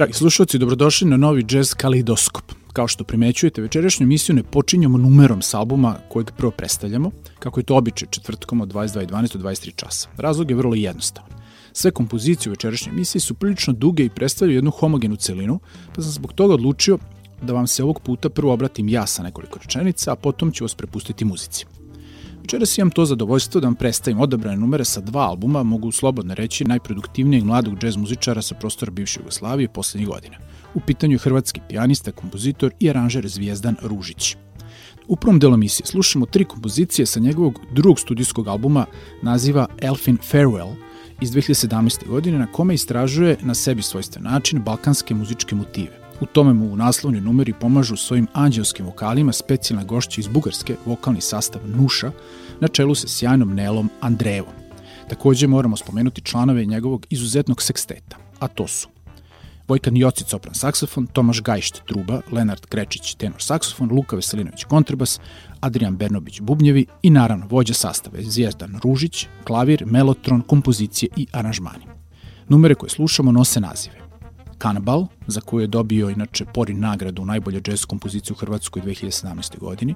Dragi slušalci, dobrodošli na novi Jazz Kaleidoskop. Kao što primećujete, večerašnju emisiju ne počinjamo numerom s albuma kojeg prvo predstavljamo, kako je to običaj četvrtkom od 22.12 do 23 časa. Razlog je vrlo jednostavan. Sve kompozicije u večerašnjoj emisiji su prilično duge i predstavljaju jednu homogenu celinu, pa sam zbog toga odlučio da vam se ovog puta prvo obratim ja sa nekoliko rečenica, a potom ću vas prepustiti muzici. Večeras imam to zadovoljstvo da vam predstavim odabrane numere sa dva albuma, mogu slobodno reći najproduktivnijeg mladog džez muzičara sa prostora bivše Jugoslavije poslednjih godina. U pitanju je hrvatski pijanista, kompozitor i aranžer Zvijezdan Ružić. U prvom delu emisije slušamo tri kompozicije sa njegovog drugog studijskog albuma naziva Elfin Farewell iz 2017. godine na kome istražuje na sebi svojstven način balkanske muzičke motive. U tome mu u naslovnoj numeri pomažu svojim anđelskim vokalima specijalna gošća iz Bugarske, vokalni sastav Nuša, na čelu sa sjajnom Nelom Andrejevom. Takođe moramo spomenuti članove njegovog izuzetnog seksteta, a to su Vojkan Jocic sopran saksofon, Tomaš Gajšt truba, Lenard Krečić tenor saksofon, Luka Veselinović kontrabas, Adrian Bernobić bubnjevi i naravno vođa sastave Zvijezdan Ružić, klavir, melotron, kompozicije i aranžmani. Numere koje slušamo nose nazive Kanabal, za koju je dobio inače Porin nagradu najbolje jazz kompoziciju u Hrvatskoj 2017. godini,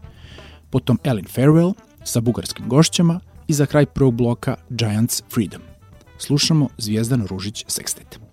potom Ellen Farewell sa bugarskim gošćama i za kraj prvog bloka Giants Freedom. Slušamo Zvijezdan Ružić Sextet.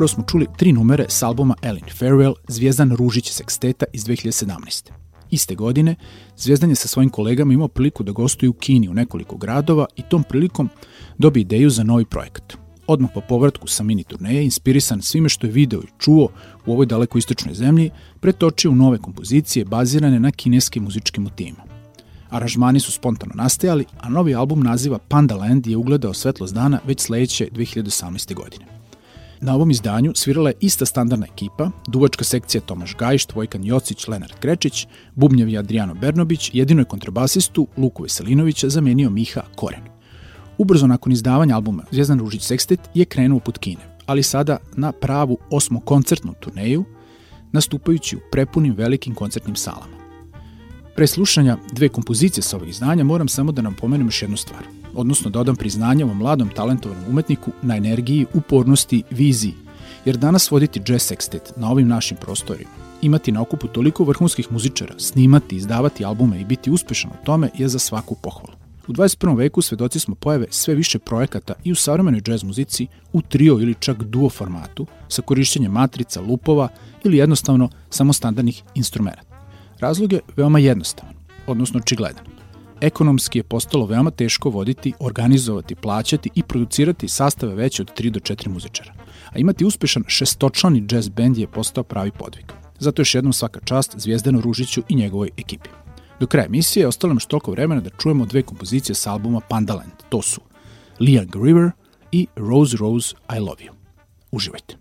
Upravo smo čuli tri numere s albuma Ellen Farewell, Zvijezdan Ružić seksteta iz 2017. Iste godine, Zvijezdan je sa svojim kolegama imao priliku da gostuje u Kini u nekoliko gradova i tom prilikom dobi ideju za novi projekat. Odmah po povratku sa mini turneje, inspirisan svime što je video i čuo u ovoj daleko istočnoj zemlji, pretočio u nove kompozicije bazirane na kineskim muzičkim motivima. Aranžmani su spontano nastajali, a novi album naziva Panda Land je ugledao svetlost dana već sledeće 2018. godine. Na ovom izdanju svirala je ista standardna ekipa, duvačka sekcija Tomaš Gajšt, Vojkan Jocić, Lenard Krečić, bubnjevi Adriano Bernobić, jedino je kontrabasistu Luku Veselinovića zamenio Miha Koren. Ubrzo nakon izdavanja albuma Zvijezdan Ružić Sextet je krenuo put Kine, ali sada na pravu osmokoncertnu turneju, nastupajući u prepunim velikim koncertnim salama. Pre slušanja dve kompozicije sa ovog izdanja moram samo da nam pomenem još jednu stvar, odnosno da odam priznanje ovom mladom talentovanom umetniku na energiji, upornosti, viziji, jer danas voditi jazz sextet na ovim našim prostorima, imati na okupu toliko vrhunskih muzičara, snimati, izdavati albume i biti uspešan u tome je za svaku pohvalu. U 21. veku svedoci smo pojave sve više projekata i u savremenoj džez muzici u trio ili čak duo formatu sa korišćenjem matrica, lupova ili jednostavno samo standardnih instrumenta. Razlog je veoma jednostavan, odnosno očigledan. Ekonomski je postalo veoma teško voditi, organizovati, plaćati i producirati sastave veće od 3 do 4 muzičara. A imati uspešan šestočlani jazz band je postao pravi podvig. Zato još jednom svaka čast Zvijezdanu Ružiću i njegovoj ekipi. Do kraja emisije ostalo nam što vremena da čujemo dve kompozicije sa albuma Pandaland. To su Liang River i Rose Rose I Love You. Uživajte.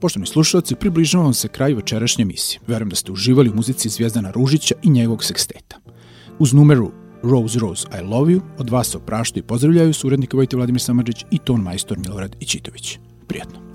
Poštovni slušalci, približavamo se kraju večerašnje emisije. Verujem da ste uživali u muzici Zvijezdana Ružića i njegovog seksteta. Uz numeru Rose Rose I Love You od vas se opraštaju i pozdravljaju su urednik Vojte Vladimir Samadžić i ton majstor Milorad Ičitović. Prijatno.